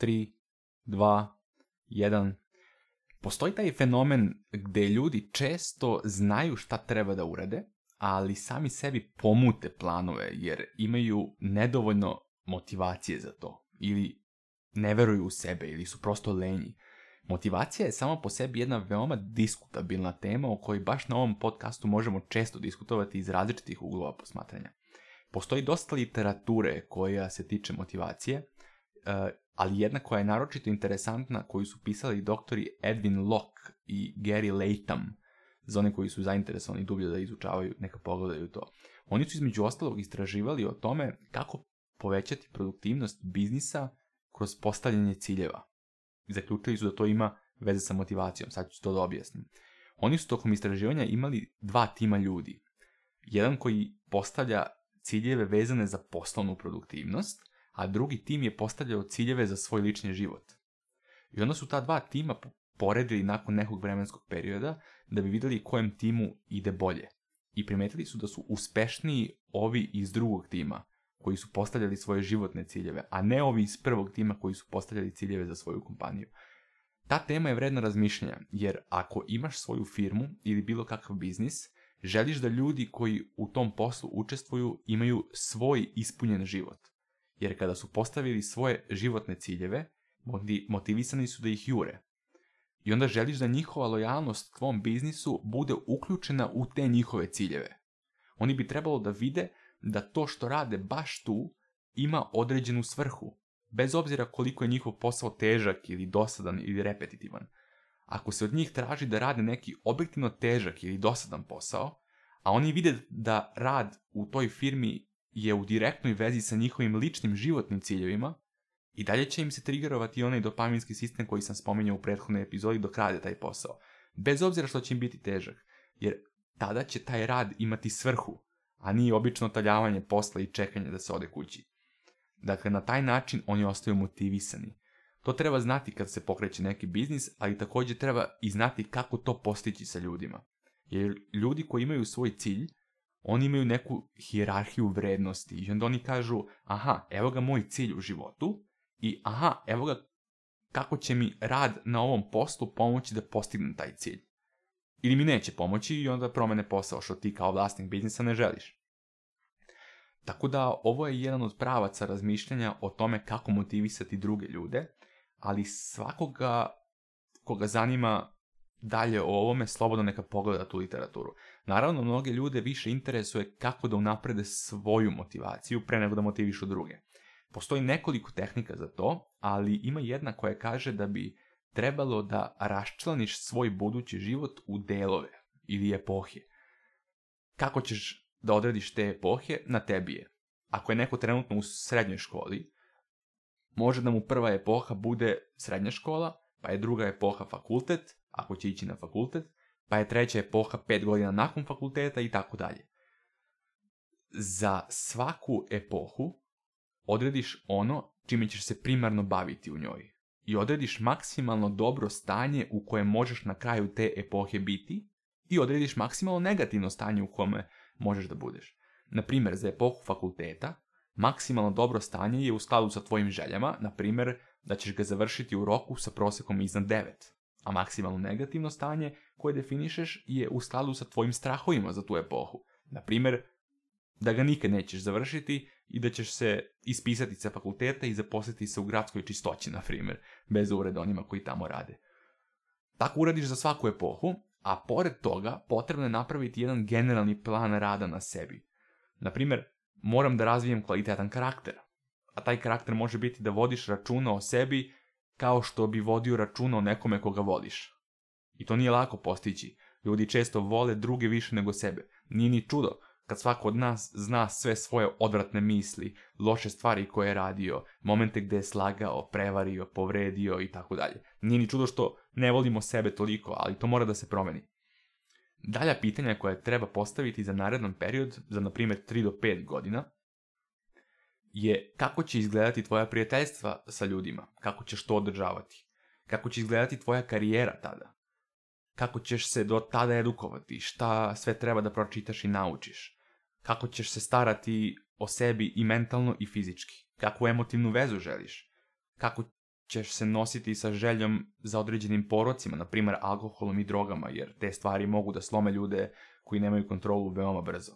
3, 2, Postoji taj fenomen gde ljudi često znaju šta treba da urade, ali sami sebi pomute planove jer imaju nedovoljno motivacije za to ili ne veruju u sebe ili su prosto lenji. Motivacija je sama po sebi jedna veoma diskutabilna tema o kojoj baš na ovom podcastu možemo često diskutovati iz različitih uglova posmatranja. Postoji dosta literature koja se tiče motivacije e, ali jedna koja je naročito interesantna koju su pisali doktori Edwin Locke i Gary Latham, za one koji su zainteresovani dublje da izučavaju, neka pogledaju to. Oni su između ostalog istraživali o tome kako povećati produktivnost biznisa kroz postavljanje ciljeva. Zaključili su da to ima veze sa motivacijom, sad ću to da objasnim. Oni su tokom istraživanja imali dva tima ljudi. Jedan koji postavlja ciljeve vezane za poslovnu produktivnost, a drugi tim je postavljao ciljeve za svoj lični život. I onda su ta dva tima poredili nakon nekog vremenskog perioda da bi vidjeli kojem timu ide bolje. I primetili su da su uspešniji ovi iz drugog tima koji su postavljali svoje životne ciljeve, a ne ovi iz prvog tima koji su postavljali ciljeve za svoju kompaniju. Ta tema je vredna razmišljanja, jer ako imaš svoju firmu ili bilo kakav biznis, želiš da ljudi koji u tom poslu učestvuju imaju svoj ispunjen život jer kada su postavili svoje životne ciljeve, motivisani su da ih jure. I onda želiš da njihova lojalnost tvom biznisu bude uključena u te njihove ciljeve. Oni bi trebalo da vide da to što rade baš tu ima određenu svrhu, bez obzira koliko je njihov posao težak ili dosadan ili repetitivan. Ako se od njih traži da rade neki objektivno težak ili dosadan posao, a oni vide da rad u toj firmi je u direktnoj vezi sa njihovim ličnim životnim ciljevima i dalje će im se trigerovati onaj dopaminski sistem koji sam spominjao u prethodnoj epizodi dok rade taj posao. Bez obzira što će im biti težak, jer tada će taj rad imati svrhu, a nije obično taljavanje posla i čekanje da se ode kući. Dakle, na taj način oni ostaju motivisani. To treba znati kad se pokreće neki biznis, ali također treba i znati kako to postići sa ljudima. Jer ljudi koji imaju svoj cilj oni imaju neku hijerarhiju vrednosti i onda oni kažu, aha, evo ga moj cilj u životu i aha, evo ga kako će mi rad na ovom poslu pomoći da postignem taj cilj. Ili mi neće pomoći i onda promene posao što ti kao vlasnik biznisa ne želiš. Tako da ovo je jedan od pravaca razmišljanja o tome kako motivisati druge ljude, ali svakoga koga zanima dalje o ovome, slobodno neka pogleda tu literaturu. Naravno, mnoge ljude više interesuje kako da unaprede svoju motivaciju pre nego da motivišu druge. Postoji nekoliko tehnika za to, ali ima jedna koja kaže da bi trebalo da raščlaniš svoj budući život u delove ili epohe. Kako ćeš da odrediš te epohe, na tebi je. Ako je neko trenutno u srednjoj školi, može da mu prva epoha bude srednja škola, pa je druga epoha fakultet, ako će ići na fakultet, pa je treća epoha pet godina nakon fakulteta i tako dalje. Za svaku epohu odrediš ono čime ćeš se primarno baviti u njoj i odrediš maksimalno dobro stanje u kojem možeš na kraju te epohe biti i odrediš maksimalno negativno stanje u kome možeš da budeš. Na primjer, za epohu fakulteta Maksimalno dobro stanje je u skladu sa tvojim željama, na primjer da ćeš ga završiti u roku sa prosekom iznad 9. A maksimalno negativno stanje koje definišeš je u skladu sa tvojim strahovima za tu epohu. Na primjer, da ga nikad nećeš završiti i da ćeš se ispisati sa fakulteta i zaposliti se u gradskoj čistoći, na primjer, bez ureda onima koji tamo rade. Tako uradiš za svaku epohu, a pored toga potrebno je napraviti jedan generalni plan rada na sebi. Na primjer, moram da razvijem kvalitetan karakter. A taj karakter može biti da vodiš računa o sebi kao što bi vodio računa o nekome koga voliš. I to nije lako postići. Ljudi često vole druge više nego sebe. Nije ni čudo kad svako od nas zna sve svoje odvratne misli, loše stvari koje je radio, momente gde je slagao, prevario, povredio i tako dalje. Nije ni čudo što ne volimo sebe toliko, ali to mora da se promeni. Dalja pitanja koja treba postaviti za naredan period, za na primjer 3 do 5 godina, je kako će izgledati tvoja prijateljstva sa ljudima, kako ćeš to održavati, kako će izgledati tvoja karijera tada, kako ćeš se do tada edukovati, šta sve treba da pročitaš i naučiš, kako ćeš se starati o sebi i mentalno i fizički, kakvu emotivnu vezu želiš, kako ćeš se nositi sa željom za određenim porocima, na primjer alkoholom i drogama, jer te stvari mogu da slome ljude koji nemaju kontrolu veoma brzo.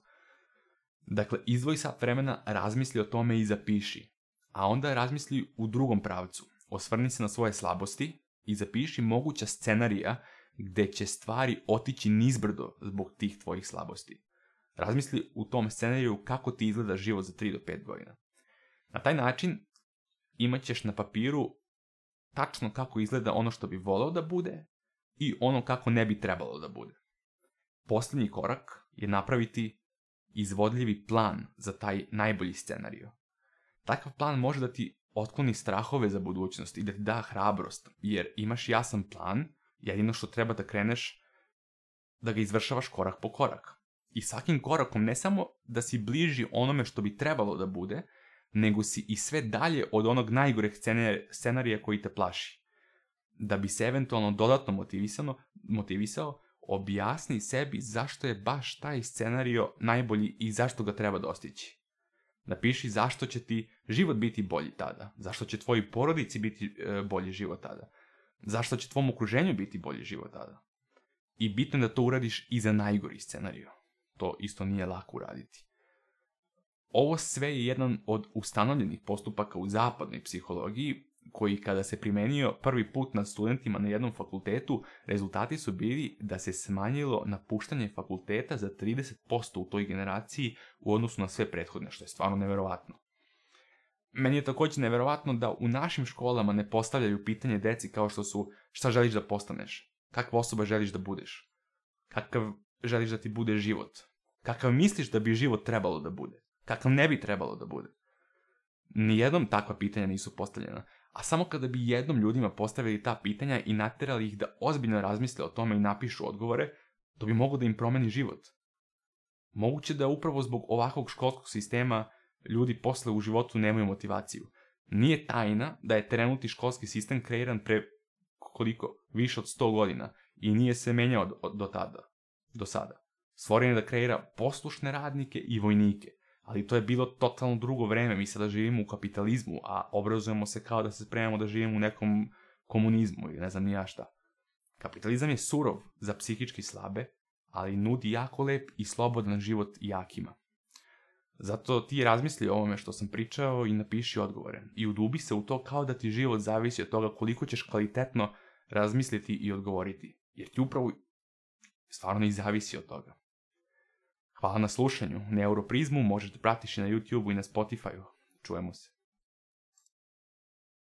Dakle, izvoj sat vremena, razmisli o tome i zapiši. A onda razmisli u drugom pravcu. Osvrni se na svoje slabosti i zapiši moguća scenarija gdje će stvari otići nizbrdo zbog tih tvojih slabosti. Razmisli u tom scenariju kako ti izgleda život za 3 do 5 godina. Na taj način imat ćeš na papiru tačno kako izgleda ono što bi voleo da bude i ono kako ne bi trebalo da bude. Posljednji korak je napraviti izvodljivi plan za taj najbolji scenariju. Takav plan može da ti otkloni strahove za budućnost i da ti da hrabrost, jer imaš jasan plan, jedino što treba da kreneš da ga izvršavaš korak po korak. I svakim korakom ne samo da si bliži onome što bi trebalo da bude, nego si i sve dalje od onog najgoreg scenarija koji te plaši. Da bi se eventualno dodatno motivisano, motivisao, objasni sebi zašto je baš taj scenario najbolji i zašto ga treba dostići. Napiši zašto će ti život biti bolji tada, zašto će tvoji porodici biti e, bolji život tada, zašto će tvom okruženju biti bolji život tada. I bitno je da to uradiš i za najgori scenario To isto nije lako uraditi. Ovo sve je jedan od ustanovljenih postupaka u zapadnoj psihologiji koji kada se primenio prvi put na studentima na jednom fakultetu, rezultati su bili da se smanjilo napuštanje fakulteta za 30% u toj generaciji u odnosu na sve prethodne, što je stvarno neverovatno. Meni je također neverovatno da u našim školama ne postavljaju pitanje deci kao što su šta želiš da postaneš, kakva osoba želiš da budeš, kakav želiš da ti bude život, kakav misliš da bi život trebalo da bude kakav ne bi trebalo da bude. Nijednom takva pitanja nisu postavljena, a samo kada bi jednom ljudima postavili ta pitanja i naterali ih da ozbiljno razmisle o tome i napišu odgovore, to bi moglo da im promeni život. Moguće da upravo zbog ovakvog školskog sistema ljudi posle u životu nemaju motivaciju. Nije tajna da je trenutni školski sistem kreiran pre koliko? Više od 100 godina i nije se menjao do, do tada. Do sada. Stvoren je da kreira poslušne radnike i vojnike – ali to je bilo totalno drugo vreme, mi sada živimo u kapitalizmu, a obrazujemo se kao da se spremamo da živimo u nekom komunizmu ili ne znam ni ja šta. Kapitalizam je surov za psihički slabe, ali nudi jako lep i slobodan život jakima. Zato ti razmisli o ovome što sam pričao i napiši odgovore. I udubi se u to kao da ti život zavisi od toga koliko ćeš kvalitetno razmisliti i odgovoriti. Jer ti upravo stvarno i zavisi od toga. Hvala pa na slušanju. Neuroprizmu možete pratiti na youtube i na spotify Čujemo se.